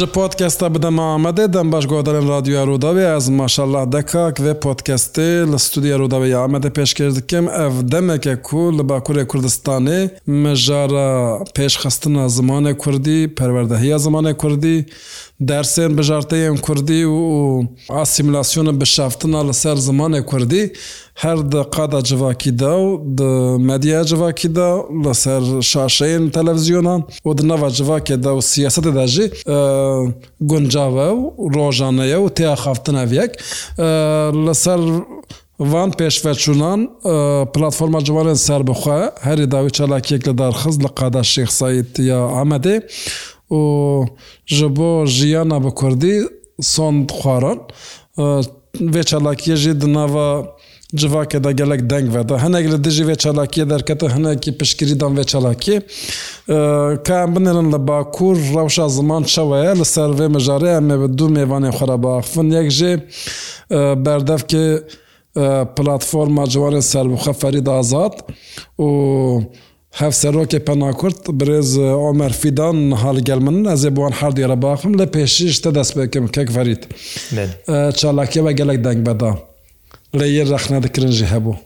ji podkesta bide Mamedê dem baş godarên radyoya Rodavê ez maşallah dekak ve podkestê li studiya Rodavê ya Amedê pêşkêr dikim ev demeke ku li Bakurê Kurdistanê mijara pêşxistina zimanê Kurdî perwerdehiya zimanê Kurdî دەرسێن بژارتەیەن کوردی و ئاسیملاسیۆنە بشافتنا لەسەر زمانی کوردی هەر دقادا جڤاکیدا و مەدیا جڤاکیدا لەسەر شاشەیەن تەلەڤزیۆنان و دنەva جڤاکێدا و سیاستێداژی گونجاوە و ڕۆژانەیە و تیا خافتنەڤێک لەسەر وان پێشڤەرچوونان پلتفۆما جوانێن سربخوا هەری داوی چالاکیەک لە دارخز لە قادا شێخسایت یا ئامەدێ و ji bo jiyana bi Kurdî sond xwaran e, vê çalakiye jî di nava civakê de gelek deng ve de hinek li dijî vê çalakiye derkete hinekî pişkirîdan vê çalakî e, ka em binirin li bakur rewşa ziman çewe ye li ser vê mijarê em ê bi du mêvanê xerabaxfin yek jê e, berdevkê platforma ciwanê serbixeferî de azad û هەفسەرۆکی پەناکورد برێز ئۆمەر فیدان هەڵگەل من ئەزێ بووان هەردی ڕەباخم لە پێشیشتە دەست بکەم کەکڤریت چالاکیەوە گەلێک دەنگ بەدا لە یە رەخنە دەکرنجی هەبوو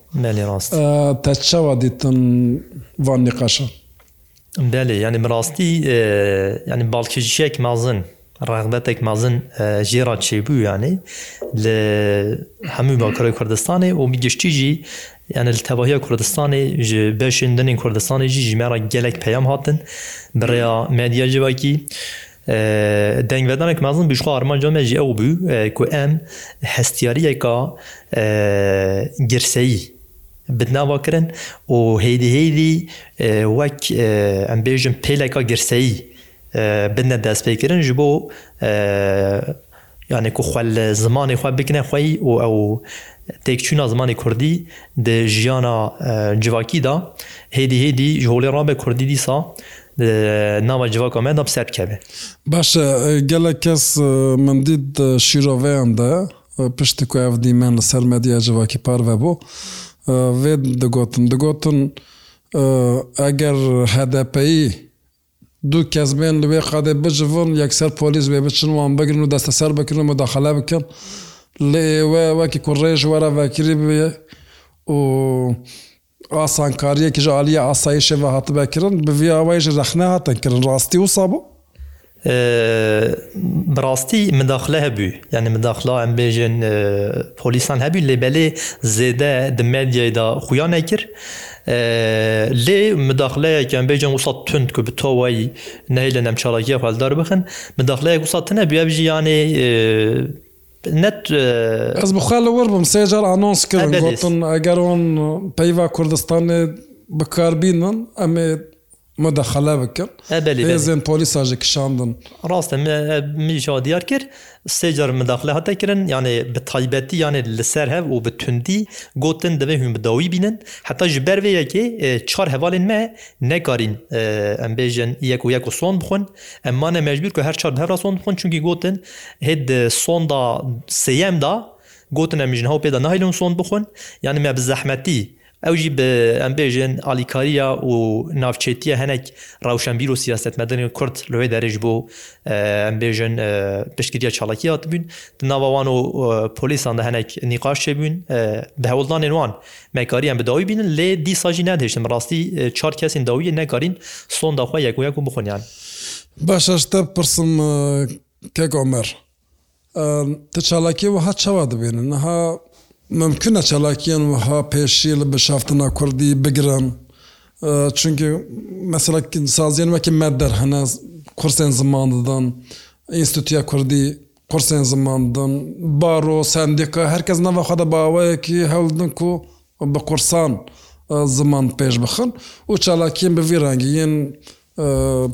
تە چاوە دیتن وان نقاشە بەێ ینی ڕاستی ینی باڵکیژیەک مازن. ڕغبەتێک مازن ژێرا چێبوو یانێ لە هەموو باکڕی کوردستانی و میگەشتیژی yani li tevahiya Kurdistanê ji beşindinên Kurdistanê jî ji mera gelek peyam hatin bireya medya civakî dengvedanek mezin bişxwa armanca me jî ew bû ku em hestiyariyeka girseyî bidnava kirin û heydî heydî wek em bêjin pêleka girseyî bine destpêkirin ji bo یانێک و خوال زمانی خوا بکنە خۆی و ئەو تێکچوونە زمانی کوردی د ژیانە جوواکیدا هێدی هێدی ژۆڵی ڕابێ کوردی دیسا ناوە جوواکەمەدا سەر بکەبێ باشە گەلە کەس من دیت شیرۆڤیاندا پشتی کو ئەفدیمان لە سەر مەدیە جوواکی پارە بوو vê digotin digotin eger hedepeî دوو کەس بێن لەوێ قادێ بژون یەکسەر پۆلیس بێ بچن وان بگرن و دەستەسەر بکردن و مداخلا بکەن لە ئێوە وەکی کوڕێژ وەرە ڤکری بێ و ئاسانکاریەکی ژ عالیە ئاسایشێ بە هاتبەکردن بڤیاوایژ رەخنە هاتن کردن ڕاستی و سابوو براستي مداخله هبو يعني مداخله ام بيجن بوليسان هبو اللي بلي زيده د ميديا دا خويا نكر لي مداخله كان بيجن وسط تند كو بتوي نهيل نم شراكيه فالدار بخن مداخله وسط تنا بيجي يعني net Ez bixwe wir bim sêcar anons kirin gotin eger on peyva Kurdistanê bikarbînin em ê مدەخەلە بکرد هێزێن پۆلیساژە کشاندن ڕاستە میژا دیار کرد سێجار مداخلە هەتەکردن یانێ بە تایبەتی یانێ لەسەر هەب و بە توندی گوتن دەبێ هون بداوی بینن حتا ji berveyekê çar hevalên me nekarîn em bêjin yek û yek û son bixwin em mane mecbur ku her çar hevra son bixwin çunkî gotin hêd sonda seyem da gotin em mijin ha pêda nahilon son bixwin yani me bi zehmetî ئەو jî bi em bêjin alîkariya û navçetiye hinek rawşembîr û siyasetmedenên Kurd li wê derêj bo em bêjin piştgiriya çalakiya hatibûn di navawan û polîsan de hinek nîqaş çebûn bi hewildanên wan mekariyen bi dawî bînin lê dîsa jî nedêşin rastî çar kesên dawiyê nekarîn sonda xwe yekgoya ku bixunyan Baş te pirsim kek Omer Tu çalakiyê wiha çawa dibînin ha ممکنە چالاکیان وها پێشی لە بەشافتنا کوردی بگرن چونکی مەسەلەکن سازیان وەکی مەدەر هەنا کورسێن زمانددان ئینستیوتیا کوردی قرسێن زماندن بارۆ سندێکە هەرکەس نەوە خەدە باوەیەکی هەڵدن و بە قورسان زمان پێش بخن و چالاکیین بە ڤیرانگیین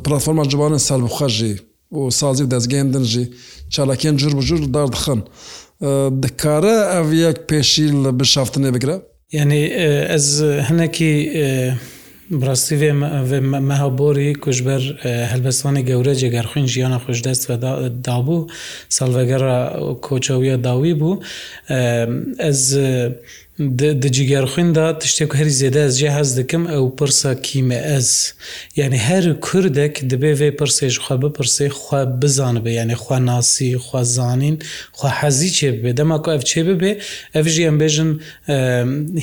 پلتفۆما جوانە سالبخەژی و سازی دەستگەندن ژی چالکیان جور بژور دادخن دکارە ئەڤەک پێشی لە بشافتنێ بگرە یعنی ئەس هەنێکی ڕاستی مەهابۆری کوژبەر هەلبەستانی گەورە جێگەرخین ژیانە خوشدەست دابوو ساڵڤگەرە کۆچەویە داوی بوو ئەس دەجیگەرخوێندا تشتێک هەری زێدە ئەس جێ هەز دەکەم ئەو پرسە کیمە ئەس یعنی هەر کوردێک دەبێ وێ پرسێژخوا بپرسێ خوا بزانە بێ یعنی خوا ناسی خوازانین خوا حەزی چێ بێ دەما کو ئەف چێ ببێ ئەفژی ئەمبێژن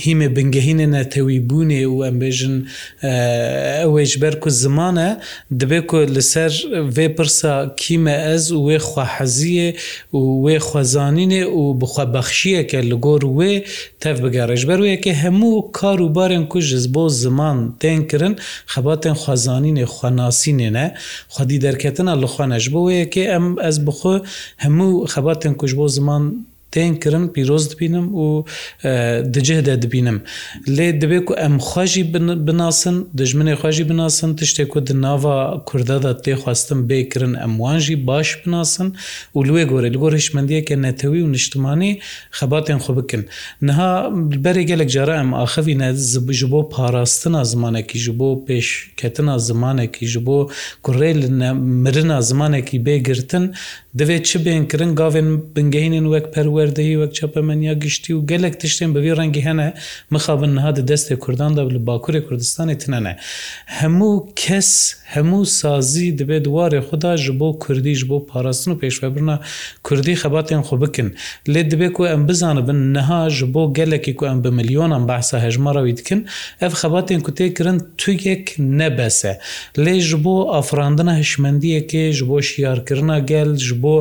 هیمێ بنگەهینە نەتەوی بوونێ و ئەمبێژن ئەوێش بەر و زمانە دەبێ کو لەسەر وێ پرسە کیمە ئەس و وێ خوا حەزیە و وێ خوازانینێ و بخوا بەخشیەکە لەگۆر وێ تەف بگەڕێش بەروەیەکە هەموو کار و بارێن کوژز بۆ زمان تێنکردن خەباتێن خوازانینێ خواناسینێنە خودی دەرکەتنە لەخواانەش بۆ وەیەکێ ئەم ئەس بخۆ هەموو خەباتێن کوش بۆ زمان تێنکردن پیرۆز دبینم و دجێدا دبینم لێ دەبێ و ئەم خوۆژی بناسن دژمنێ خوۆژی بناسن تشتێک و دناوا کوردادا تێخواستم بێکردن ئەموانژی باش بناسن و لێ گۆرە لەگۆر هشمەندیەکە نەتەوی و نیشتمانی خەباتیان خۆ بکن نها بەرێ گەلک جارە ئەم ئاخەوی نەزبژ بۆ پاراستنا زمانێکی ژ بۆ پێشکەتنا زمانێکی ژ بۆ کوڕێ مرنا زمانێکی بێگرتن دەوێت چ بێنکردن گاوێن بنگەینن وەک پەروە وەردەهی وەک چاپەمەنیا گشتی و گەلک تشتێن بەوی ڕەنگی هەنە مخابن نهادە دەستێک کورداندا لە باکوورێ کوردستانی تەنە هەموو کەس هەموو سازی دەبێت دوارێ خوددا ji بۆ کوردیش بۆ پاراستن و پێشوەبرنا کوردی خەباتیان خۆ بکن لێ دەبێت و ئەم بزانە بن نەها ji بۆ گەلێکی و ئەم بە میلیۆنان بەسا هەژمەڕەوی دکن ئەف خەباتیان کوتێکردن تویەک نەبەسە لێ ji بۆ ئافراندنە هشمەندیەکێ ji بۆ شیارکردنا گەل ji بۆ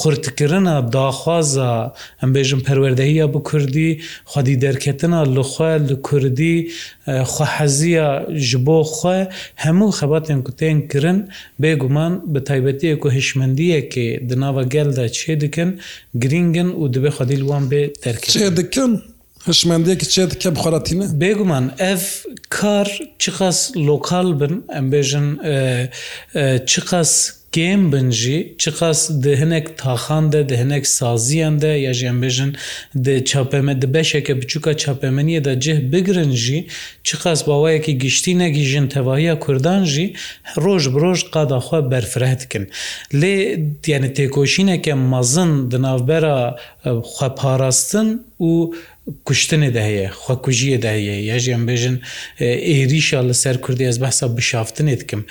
خورتکردە داخوازە ئەم بێژم پەروەردەیە بۆ کوردی خودی دەرکەتنە لەخوا لە کوردی خوحەزیە ji بۆ خۆ هەموو خەباتێن کوتێن کرن بێگومان بە تایبەتیەک و هشمەندیەکێ دناوە گەلدا چێ دکن گرینگن و دبێ خودیل وان بێ دەرکە چێ دکن؟ هشمندێکی چێت کە بخۆاتینە؟ بێگومان ئەف کار چقاس لۆکال بن ئەم بێژن چقاس Gêm bin jî çiqas di hinek taxan de di hinek saziyan de ya jî em bêjin di çapeme di beşeke biçûka çapemeniye de cih bigirin jî çiqas bawayekî giştînekî jin tevahiya Kurdan jî roj bi roj qadaxwa berfireh dikin. Lê yani têkoşîneke mazin di navbera xweparastin û کوشتنê de heye xwekujiye de heye ya jî em bêjin êrîşa li ser Kurdî ez behsa bişaftinê dikim.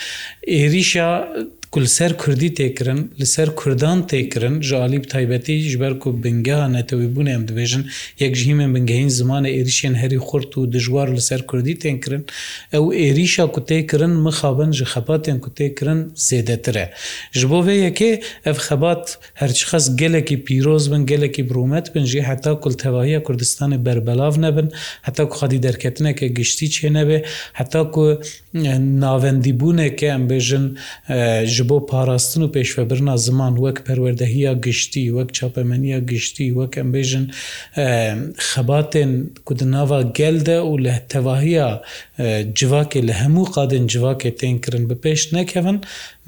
Êrîşa کول سەر کوردی تێکردن لەسەر کوردان تێکردن ژالی تایبەتی ژبەر و بنگە نەتەوەی بوون ئەم دەبێژن یەک ژیمە بنگەین زمانە عێریشیان هەری خورد و دژوار لەسەر کوردی تێنکردن ئەو عێریشا کوتێکردن مخابن ji خەباتێن کوتێکردن زێدەترە ji بۆ vê yekê ev xebat herçixas gelekî pîroz bin gelekî brûmet bin jî heta kultevahiya Kurdistanê berbelav nebin heta ku xadî derketineke giştî çê nebe heta ku navendîbûneke em bêjin ji ji بۆ پارastin و پێشvebirna ziman wek perwerdehiya giştî wek çapemeniya giştî wek em bêjin xebatên ku di nava gel de û li tevahiya civakê li hemû qadên civakê tên kirin bi pêş nekevin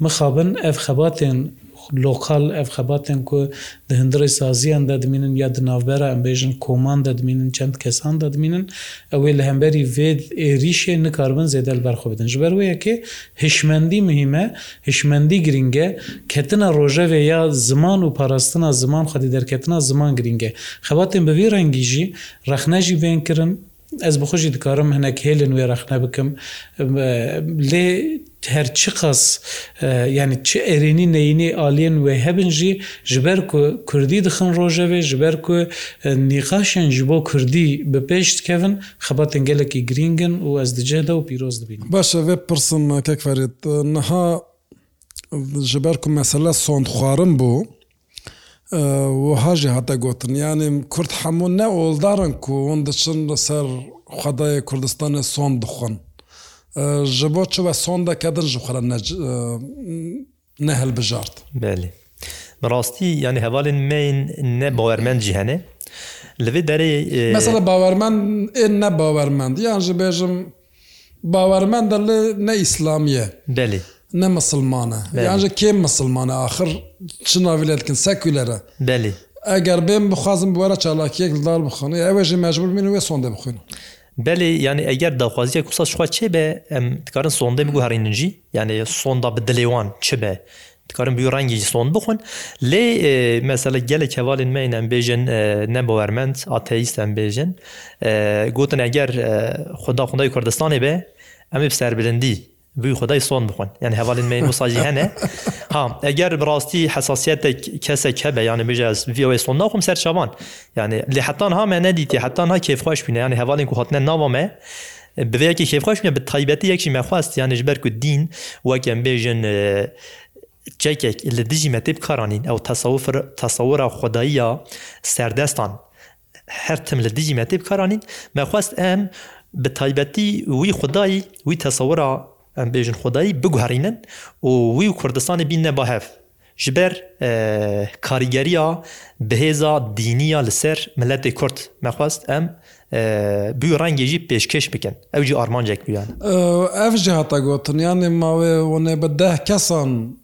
mixabin ev xebatên لۆکال ئەف خەباتێن کو دە هەندری سازیان دەدمینن یا دناوبەرە ئەمبێژن کۆمان دەدمینن چەند کەسان دەدمینن ئەوێ لە هەمبەری وێد ئێریشێ نکاربن زێدەل بەرخۆ بدن ژبەر وەیەکێ هشمەندی مهمە هشمەندی گرنگە کەتنە ڕۆژەوێ یا زمان و پاراستنا زمان خەدی دەرکەتنا زمان گرنگە خەباتێن بەوی ڕەنگیژی ڕەخنەژی بێنکردن ez bi xşî dikarim hinek hêlin wê rexne bikim lê her çi qas e, yani çi erênî neyînî aliyên wê hebin jî ji ber ku Kurdî dixin rojevê ji ber ku e, nîqaşên ji bo Kurdî bi pêş dikevin xebatên gelekî grîngin û ez dice de û pîroz dibîn. Baş vê pirsin kekferît e, niha ji ber ku mesele sondxwarin bû, هەژێ هەتە گوتنیانیم کورد هەموو نە ئۆڵدارن کوون دەچن لەسەر خدای کوردستانە سۆن دخۆن ji bo çi ve sonda kedin ji xwe nehel bijart Belê rastî yani hevalên mein ne bawermend jî hene li vê derê mesela bawermend ê ne bawermend yan ji bêjim bawermend de li ne îslamiye Belê ne misilman e yan ji kêm misilman e axir çi naviletkin seküler e Belî Eger bêm bixwazim bi were çalakiyek li dar bixwin ew jî mecbur min wê sondê bixwin. Belê yanî eger daxwaziya kusa şixwa çêbe em dikarin sondê bigû herînin jî yani sonda bi dilêwan çibe dikarin büyü rengî son bixwin lê mesela gelek hevalên me em bêjin nebowermend ateîst em bêjin gotin eger xuda xunday Kurdistanê be em ê serbilindî بوی خدای سۆن بخۆن یعنی هەواڵین می مساجی هەنێ ها ئەگەر بڕاستی حساسیتێک کەسێک هەبە یانە بژاز ویۆی سۆن ناخم سەر چاوان یعنی لە حتان هامە نەدیتی حتان ها کێفخواش بینە یعنی هەواڵین کو هاتنە ناوامێ بەیەکی کێفخواش بە تایبەتی یەکی مەخواست یانش بەر و دین وەکەم بێژن چێکێک لە دژی مەتی بکارانین ئەو تەسەورە خداییە سەردەستان هەرتم لە دژی مەتی بکارانین مەخواست ئەم بە تایبەتی وی خدایی وی تەسەورە ئەم بێژن خدایی بگوهرینن و وی و کوردستانی بینە باهف ji ber karîgeriya bihêza dîniya li ser milletê Kurd mexwast em bi rengê jî pêşkeş bikin ew jî armancek biyan Ev ji heta gotin yanê mawê hûnê bi deh kesan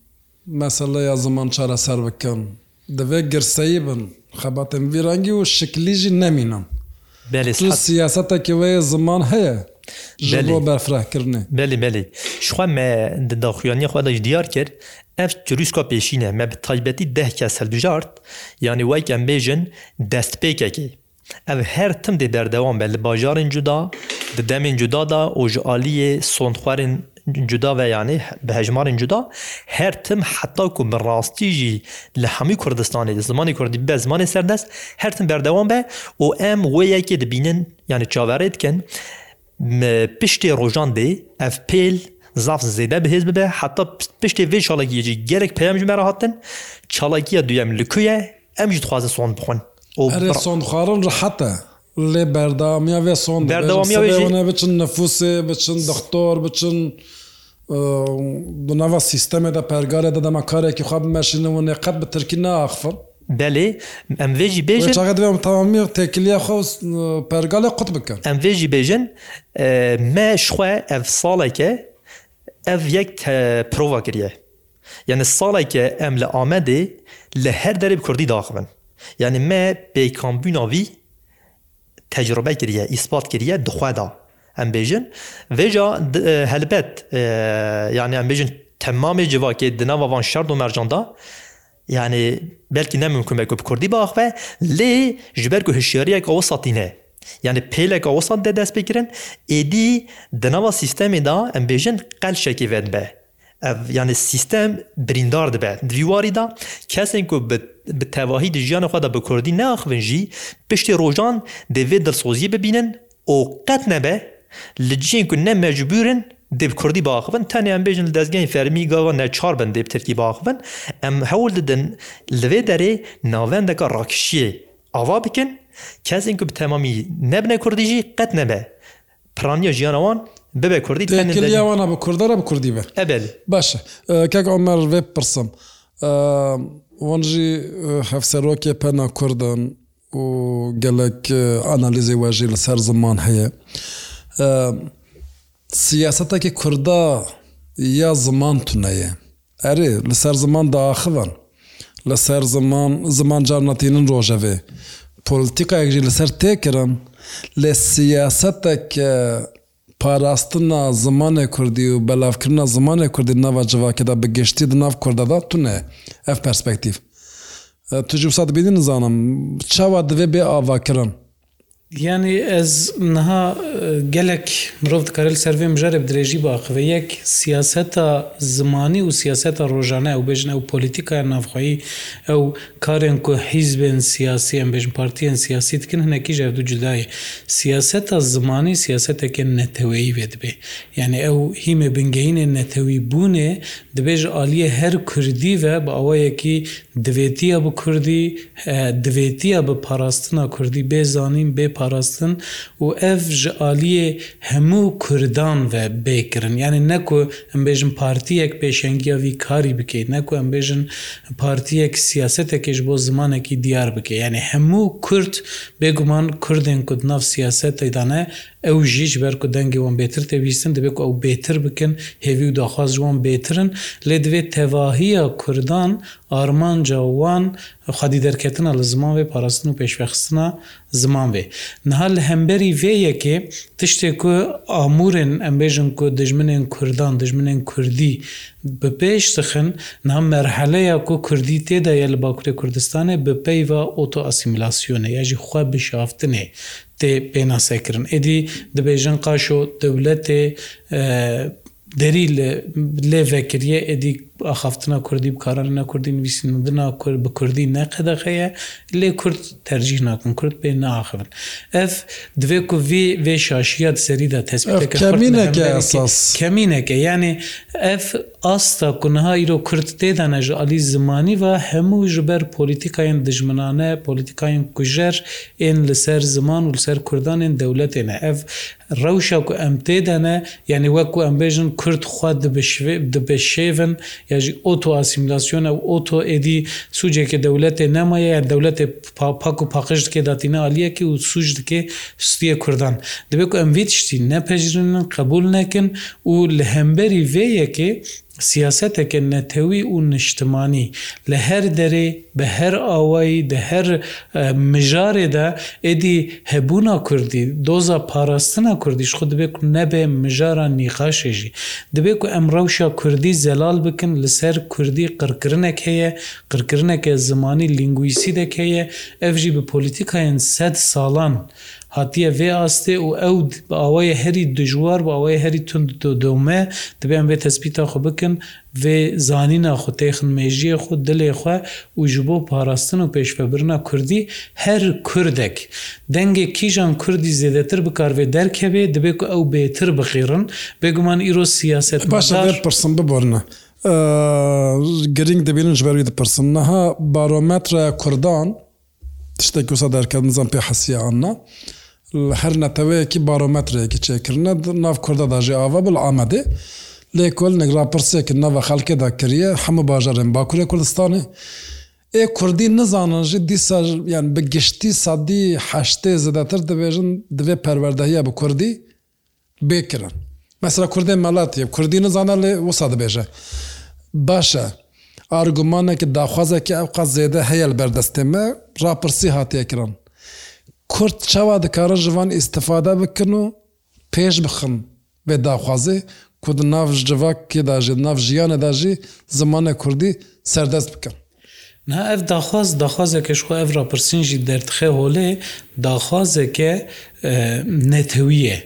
meseleya ziman çara ser bikin divê girseyî bin xebatên vî rengî û şiklî jî nemînin Belê siyasetekê wê ziman heye بەفراکردن بەێ بەێ شخوا مە دەداخویانی خودش دیار کرد ev çûska pêşîne me bi taybetî dehke serbijart yani wek em bêjin destpêkekê. Ev her tim dê derdewan be li bajarên cuda di demên cuda da û ji aliyê sondxwarin cuda ve yani bi hejmarên cuda her tim heta ku bi rastî jî li hemî Kurdistanê di zimanê Kurdî be zimanê serdest her tim berdewan be û em wê yekê dibînin yani çaverê dikin پشتێ ڕۆژان دێ ئەف پێل زاف زێدە بەهێز ببێ حتا پشتێ وێ چاڵەکیەکی گەرەك پێمژمەرە هاتن چاڵەکیە دوێم لکوە ئەمژ خوازە سۆن بخۆن سۆن خوارن ڕحەتە لێ بەردامیە وێ سۆن بەردەوامیە بچن نەفوسێ بچن دەختۆر بچن. دو ناوا سیستەمێدا پەرگارێ دەدەمە کارێکی خواب مەشینەوە نێقەت بە ترکی ناخفر بەێ ئەم وێژی بێژم تاوامی تێکلیە خۆست پەرگالە قوت بکەن ئەم وێژی بێژن مەشخوا ئەف ساڵێکە ئەف یەک پرۆڤگریە یعنی ساڵێکە ئەم لە ئامەدێ لە هەر دەرێب کوردی داخبن یعنی مە پێیکامبیوناوی تەجربە کردە ئیسپات کردە دخوادا ئەم بێژن وێژا هەلبەت یعنی ئەم بێژن تەمامی جوواکێ دناوەوان شەرد و مەرجاندا yani belki ne mümkün be Kurdî baxve lê ji ber ku hişyariyek o satîne. Yani pêlek awasan de dest pikirin êdî di nava sistemê da em bêjin qel şekî ve be. Ev yani sistem birîndar dibe Divîwarî da kesên ku bi tevahî di jiyana xwe da bi Kurdî neaxivin jî piştê rojan devê dilsoziyê bibînin û qet nebe li ciyên ku ne mecburin dêb Kurdî baxivin tenê em bêjin li dezgehên fermî gawa neçar bin dêb tirkî baxivin em hewl didin li vê derê navendeka rakişiyê ava bikin kesên ku bi temamî nebne Kurdî jî qet nebe Piraniya jiyana wan bibe Kurdî wana bi Kurdara bi Kurdî ver Ebel Baş kek Omer vê pirsim Wan jî hevserokê pena Kurdan û gelek analîzê wejî li ser ziman heye. siyasetekî Kurda ya ziman tune ye Erê li ser ziman da axivan li ser ziman ziman carnatînin rojevê politikayek jî li ser têkirin lê siyasetek parastina zimanê Kurdî û belavkirina zimanê Kurdî nava civakê da bigiştî di nav Kurda da tune ev perspektiv. Tu ji wisa dibînin nizanim çawa divê bê avakirin. یعنی ez niha gelek mirov dikare servê mijarê bi dirêjî biaxivê yek siyaseta zimanî û siyaseta rojane ew bêjin ew politikaya navxwayî ew karên ku hîzbên siyasiyen bêjin partiyên siyasî dikin hinekî ji du cudayê siyaseta zimanî siyasetekên neteweyî vê dibe yani ew hîmê bingeyînê netewî bûnê dibêj aliyê her Kurdî ve bi awayekî divêtiya bi Kurdî divêtiya bi parastina Kurdî bêzanîn bê پاراستن و ئەف ji aliyê hemû Kurdan ve bêkirin yani ne ku em bêjin partiyek pêşengiya vî karî bike ne ku em bêjin partiyek siyasetekê ji bo zimanekî diyar bike yani hemû Kurd bêguman Kurdên ku nav siyasetê dane ئەو ژیش بەرکو دەنگیوان بێتر تێویستن دەبێت ئەو بێتر بکەن هێوی و داخوازوان بێترن لێ دەوێت تەواهیە کوردان ئارمانجاوان خادی دەرکەتنە لە زمان وێ پاراستن و پێشوەخستنە زمان وێ نها لە هەمبەری وێ یەکێ تشتێک کو ئامورێن ئەمبێژم کو دژمنێن کوردان دژمنێن کوردی بپێش سخن نها مەرحەلەیە کو کوردی تێدایە لە باکوورە کوردستانە بپەیوە ئۆتۆ ئاسیمیلاسیۆنە یاژی خوا بشافتنێ تێ پێناسەکردن ئێدی دەبێژن قاشۆ دەولەتێ دەری لێ ڤەکریە ئێدی ئاخافتنا کوردی بکارانە کوردی نوویسیندنا کورد بە کوردی نەقەدەخەیە لێ کورد تەرجیح ناکن کورد پێ ناخن ئەف دوێ و وێ شاشیات سەریدا کەمینەکە یعنی ئەف ئاستا کوونها ئیرۆ کورد تێدا نەژە علی زمانی و هەموو ji ber پلیتیکایên دژمنانە پلیتیکایên کوژەر ên li ser ziman û ser کوردانên dewletêne ev rewşa ku em têdene yani wek ku em bêjin kurd xwa dibişevin یاژی ئۆتۆ ئاسیمیلاسیۆنە و ئۆتۆ ئێدی سوجێکی دەولەتێ نەمایە یار دەولەتێ پاپاک و پاقش دکێ داتینە عالیەکی و سوژ دکێ ستیە کوردان دەبێت و ئەموی تشتی نەپەژرنن قبول نەکن و لە هەمبەری وێیەکێ سیاستەکە نەتەوی و نیشتمانی لە هەر دەرێ بە هەر ئاوایی دە هەر مژارێدا ئێدی هەبوونا کوردی دۆزە پاراستنە کوردیش خود دەبێت نەبێ مژاران نیقاشێژی دەبێت و ئەم ڕەوشە کوردی زەلال بکن لەسەر کوردی قڕکردنێک هەیە قڕکردنێکە زمانی لینگویسی دەکەیە ئەفژی بە پۆلیتیکایەن سەد ساڵان. هاتیە vێ ئاستێ و ئەود بە ئەوەیە هەری دژوار بە ئەوەیە هەری تون دۆمە دەبیان بێت تەسپیتا خۆ بکن vê زانینا خو تێخن مێژیە خو دلێ خوێ و ji بۆ پاراستن و پێشفەبرنا کوردی هەر کوردێک دەنگێ کیژان کوردی زێدەتر بکارێ دەرکەبێ دەبێت و ئەو بێتر بخیرن بێگومان ئیرۆ سیاست باشدار پرسم ببرنە. گرنگ دەبێنن ژبەروی دەپرسم نەها بارۆمەترە کوردان تشتێک وسە دەرکردن زەم پێ حەسییاننا. هەر نەتەوەیەکی بارۆمەترێکی چێکردنە ناو کوردەداژێ ئاوا بڵ ئامادێ لێ کۆل نگرا پرسێکردنەوە خەڵکێدا کردە هەموو باژارێن باکوورە کوردستانی ê Kurdî nizananjî dîsa yan bi giştî sadî heştê zêdetir dibêjin divê perwerdehiya bi Kurdî bêkirin. Mesela Kurdê melatiye Kurdî nizana lê wisa dibêje. Baş e argumanekî daxwazekî ew qas zêde heye berdestê me rapirsî hatiye kiran. کورت چاوا دەکارە ژوان ئیسفادا بکردن و پێش بخن بێ داخوازێ کورد ناو ژوا کێداژێت ناو ژیانەداژی زمانە کوردی سەردەست بکەن ev daxwaz daxwazeke xwe ev rapirsinjî derdxe holê daxwazeke نێتەویە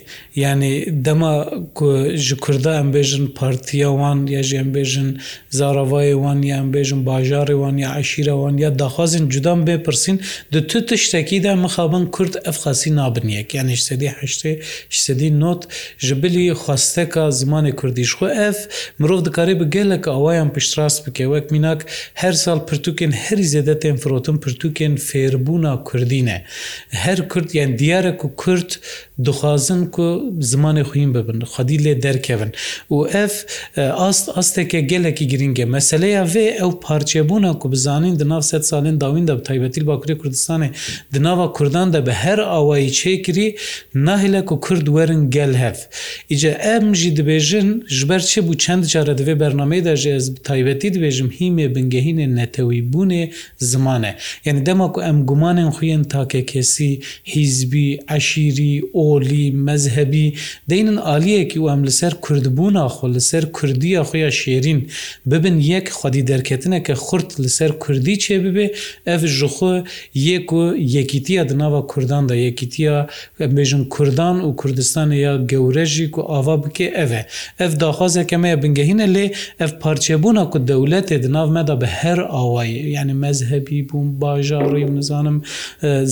ینی دەما ji کووردا ئەم بێژن پارتیاوان یا ژیان بێژن زاراوایوان یان بێژن باژارێوان یا عشیرەوان یا داخوازن جودان بێپرسین د تو تشتێکیدا مخابن کورد ئەفخاسی نابنیەک یعنی سدی هشتێ سدی نوت ji بلی خواستەکە زمانی کوردیش خو ئەف مرۆڤ دکارێ bi gelek awayان پشتراست bike wek mînak her sal pirtûkên herî zêdetên firotin pirtûkên fêrbûna Kurdî ne her Kurd yan diyarek ku کورت دخوازن ku zimanê xuyîn bibin xdî lê derkevin û ev ast asteke gelekî giring e meseleya vê ew parçebûna ku bizanîn di nav sed salên dawîn de taybetîl Bakurê Kurdistanê di nava Kurdan de bi her awayî çêkirî nahile ku Kurd werin gel hev İce em jî dibêjin ji ber çi bû çend care divê bername de ji ez taybetî dibêjim hîmê bingehînê netewî bûnê zimane yani dema ku em gumanên xuyên takekesî hizbî eşîrî o ئۆلی مەزهبی دەینن عالیەکی و ئەم لەسەر کوردبوونا خۆ لەسەر کوردیە خۆیان شێرین ببن یەک خودی دەرکەتنەکە خورد لەسەر کوردی چێ ببێ ئەف ژخۆ یەک و یەکیتیە دناوە کوردان دا یەکیتیە بێژن کوردان و کوردستان یا گەورەژی و ئاوا بکێ ئەvە ئەف داخوازەکەمەیە بنگەهینە لێ ئەف پارچێبوونا و دەولەتێ دناومەدا بە هەر ئاوایی یعنی مەزهبی بووم باژاڕی نزانم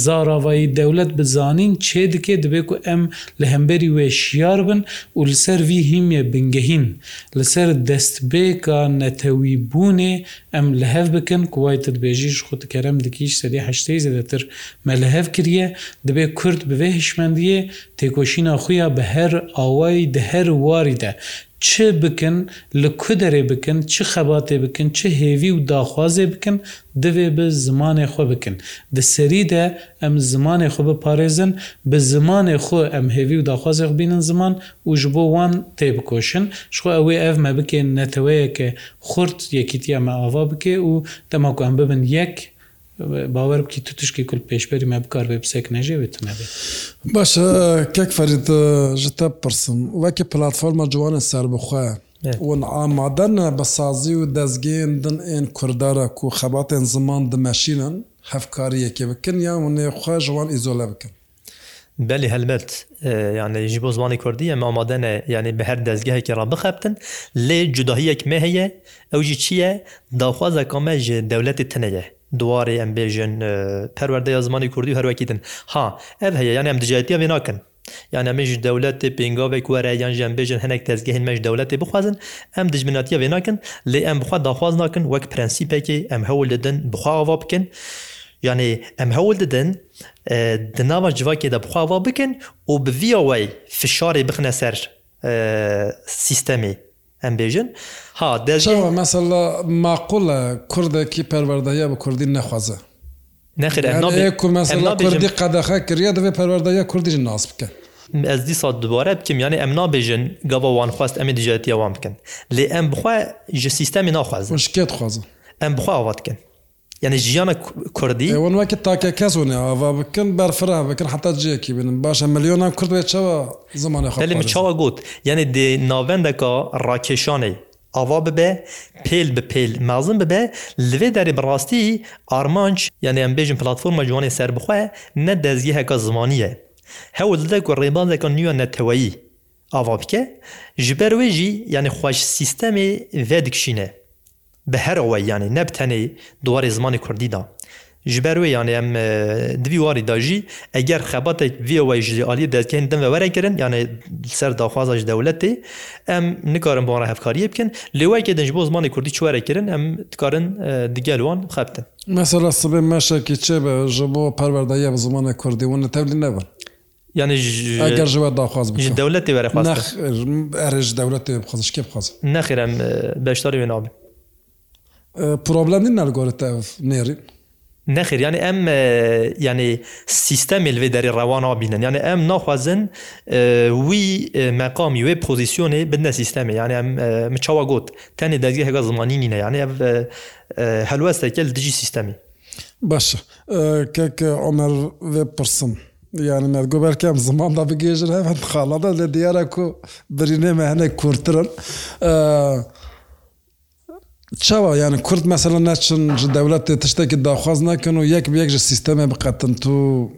زاراوایی دەولەت بزانین چێ دکێ دەبێت و ئەم لە هەمبەری وێشیار بن و لەسەروی هیمە بنگەهین لەسەر دەستبێکە نەتەوی بوونێ ئەم لە هەف بکەن کوایتت بێژیش خودکەرم دکیش سەری هەشتەی زدەتر مە لە هەف کریە دەبێت کورد بوێ هیشمەندیە تێکۆشینا خویە بە هەر ئاوای دە هەر واریدە چ بکن لە کودرێ بکن چ خەباتێ بکن چه هێوی و داخوازێ بکن دەوێ بە زمانێ خۆ بکن دەسەریدا ئەم زمانێ خۆ بپارێزن بە زمانێ خۆ ئەم هێوی و داخوازێ بینن زمان و ji بۆ وان تێ بکۆشن شخوا ئەوەی ئەف مە بکەن نەتەوەیەکە خورد یەکیتیە مەوا بکێ و دەماکو ئەم ببن یەک باوەڕ بکی تو تشکی کول پێشبەری مە بکار بێ پسێک نەژێوێت نەبێت باشە کێک فەرید ژتە پرسم وەکی پلتفۆمە جوانە سەر بخواە ون ئامادەە بە سازی و دەستگەێندن ئێن کوردارە و خەباتێن زمان دمەشینن هەفکاریەکێ بکن یان ونێخوا ژوان ئیزۆلە بکەن بەلی هەلمەت یانە ji بۆ زمانی کوردی ئەم ئامادەە یعنی بە هەر دەستگەهێکی ڕابخەبتن لێ جوداهیەک مە هەیە ئەو جی چییە داخوازە کامە ji دەولەتی تنەیە دوارێ ئەم بێژن پەروەەردەیە زمانی کوردی هەروەکیتن ها ئەف هەیە یان ئەم دجاتیە وێ ناکەن یان ئەمەش دەولەتی پێنگاوێک وەرە یان ژەم بێژن هەنێک تەزگەهن مەش دەولەتی بخوازن ئەم دژمناتیە وێ ناکەن لێ ئەم بخوا داخواز ناکەن وەک پرەنسیپێکی ئەم هەول دەدن بخواوا بکەن. یانێ ئەم هەول دەدن دناوە جوواکێ دە بخواوا بکەن و بڤیەوەی فشارێ بخنە سەر سیستەمی ئەمبێژن ها دەژێ مەسەلا ماقولە کوردێکی پەروەردەیە بە کوردی نەخوازە کوردی قەدەخە کردە دەبێ پەروەردەیە کوردیش ناس بکە. ez dîsa dibare bikim yanî em nabêjin gava wan xwast em ê dijetiya wan bikin. Lê em bixwe ji sîstemê naxwazin. şiketxwazin. Em bixwe ava dikin. یعنی ژیانە کوردی وەکە تاکە کەسونێ ئاوا بکن بەرفرا بکرد حتا جێکی بن باشە ملیۆنا کوردێت چەوە زمانە خەلی چاوە گوت یعنی دی ناوەندەکە ڕاکێشانەی ئاوا ببێ پێل بە پێل مازم ببێ لێ دەری بڕاستی ئارمانچ یعنی ئەم بێژم پلتفۆرمە جوانی سەر بخوێ نە دەزگی هەکە زمانیە هەوت لە و ڕێبانەکە نیوە نەتەوەیی ئاوا بکە ji ber wê jî yanî xweş sîstemê vê dikişîne بە هەرەوە یانێ نەبتەنەی دوواری زمانی کوردیدا ژبەروێ یان ئەم دوی واری داژی ئەگەر خەباتێک ڤیەوەی ژی عالی دەستکەین دەمە وەرەگرن یانە سەر داخوازش دەولەتی ئەم نکارن بۆڕە هەفکاریە بکەن لێوایکە دەنج بۆ زمانی کوردی چوارەکردن ئەم دکارن دیگەلوان خەبتن مەسەلا سبێ مەشێکی چێ بە ژە بۆ پەروەدایە بە زمانە کوردی وە تەبلی نەبن ینیگەر ژوە داخواز دەولەتی وەرە ئەرێژ دەولەتی بخۆزشکی بخواز نەخیرم بەشداری وێنابن پرۆبلم نەرگۆرت نێری نەخیر ینی ئەم ینی سیستەمی لێ دەری ڕەوانەوە بینن ینی ئەم ناخوازن وی مەقامی وێ پۆزیسیۆنێ بنە سیستەمی ینی ئەم چاوا گوت تەنێ دەزگی هەگە زمانی نینە ینی ئەف هەلوەستێکل دژی سیستەمی باشە کەک ئۆمەر وێ پرسم. yani nergoberkem zaman da bir gecir hemen halada le diyerek ku birine mehne kurtırın. چاوە یان کورد مەسەە ناچن دەولەت تشتێکی داخواز ناکەن و یەک یەک سیستەمە بقەتن تو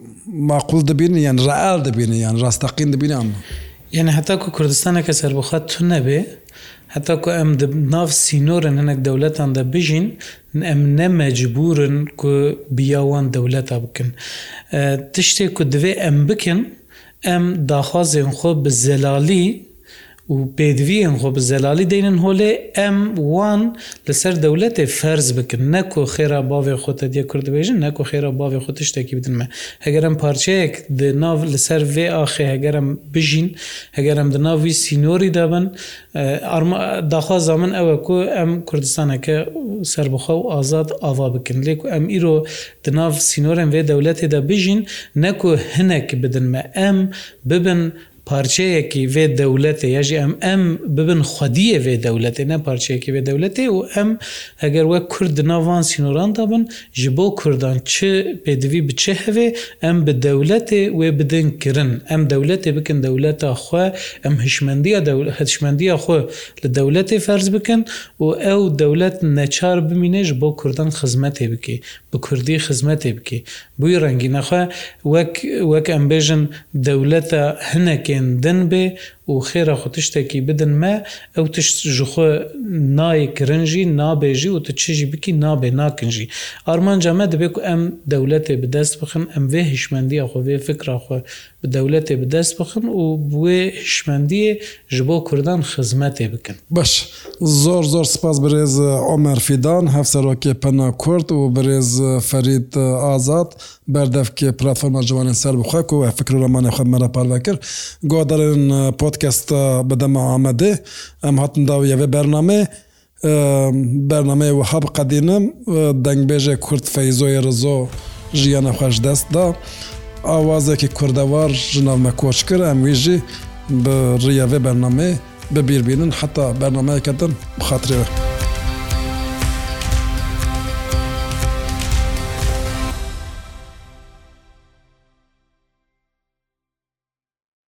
ماقول دەبینی یان ڕال دەبینی یان ڕاستەقین دەبینیان یعنی هەتاکو کوردستانەکە سەربخات تو نەبێ هەتاکو ئەم ناف سینۆرن هەنێک دەولەتان دە بژین ئەم نەمەجبورن کو بیاوان دەولەتە بکەن تشتێک و دوێ ئەم بکەن ئەم داخوازێن خۆ بە زەلالی و پێدویان خۆ بزەلالی دێنن هۆلێ ئەم وان لەسەر دەولەتێ فەرز بکن نەکۆ خێرا باوێ خۆتە دیە کوردبێژن نەکۆ خێرا باوێ خۆت شتێکی بدنمە هەگەرم پارچەیەک ناو لەسەر vێ ئاخێ هەگەرم بژین هەگەرم دناوی سینۆری دابن داخوازا من ئەوە کو ئەم کوردستانەکە سربخە و ئازاد ئاوا بکن لێک و ئەم ئیرۆ دناو سینۆرم وێ دەولەتێدا بژین نەکو هەنێک بدنمە ئەم ببن پارچەیەکی وێ دەولەتێ یەژی ئەم ئەم ببن خودیە وێ دەولەتێ نە پارچەیەکی وێ دەولەتێ و ئەم ئەگەر وە کورد ناوان سینۆران دابن ji بۆ کوردان چ پێدوی بچه هەوێ ئەم بە دەولەتێ وێ بدن کرن ئەم دەولەتێ بکن دەولەتە خو ئەم هشمەندیە هەشمەندیە خو لە دەولەتێ فەرز بکەن و ئەو دەولەت نەچار بمینێش بۆ کوردان خزمەتێ بکە بە کوردی خزمەتێ بکە بووی ڕەنگی نەخوا وەک وەک ئەمبێژن دەولەتە هەنەکە خوێندن بێ و خێرە خو تشتێکی بدن me ew tişt ji xwe nayê kirinjî nabêjî û tu çijî bikî nabê nakinjî armanca me dibe ku em dewletê bi dest bixin em vê hişmendiya xwe vê fikra xwe bi dewletê bi dest bixin û wê hişmendiyê ji bo Kurdan xizmetê bikin baş zor zor spas birêz Omer Fidan hevserokê pena Kurd û birêz Ferîd azad berdevkê platforma ciwanên ser bixwe ku fikr remanê xwe me parve kir godarên pot پۆتکەستە بدەمە ئامەدە ئەم هاتنداویەوە بەرنامێ بەرنمەیە وهاب قەدینم دەنگبێژێ کورت فەیزۆی ڕزۆ ژیانە خۆش دەستدا ئاوازێکی کوردەوار ژنامە کۆچ کرد ئەم ویژی بە ڕیاوێ بەرنامێ ببیربینن حتا بەرنمەیەکەتن بخاترێوە.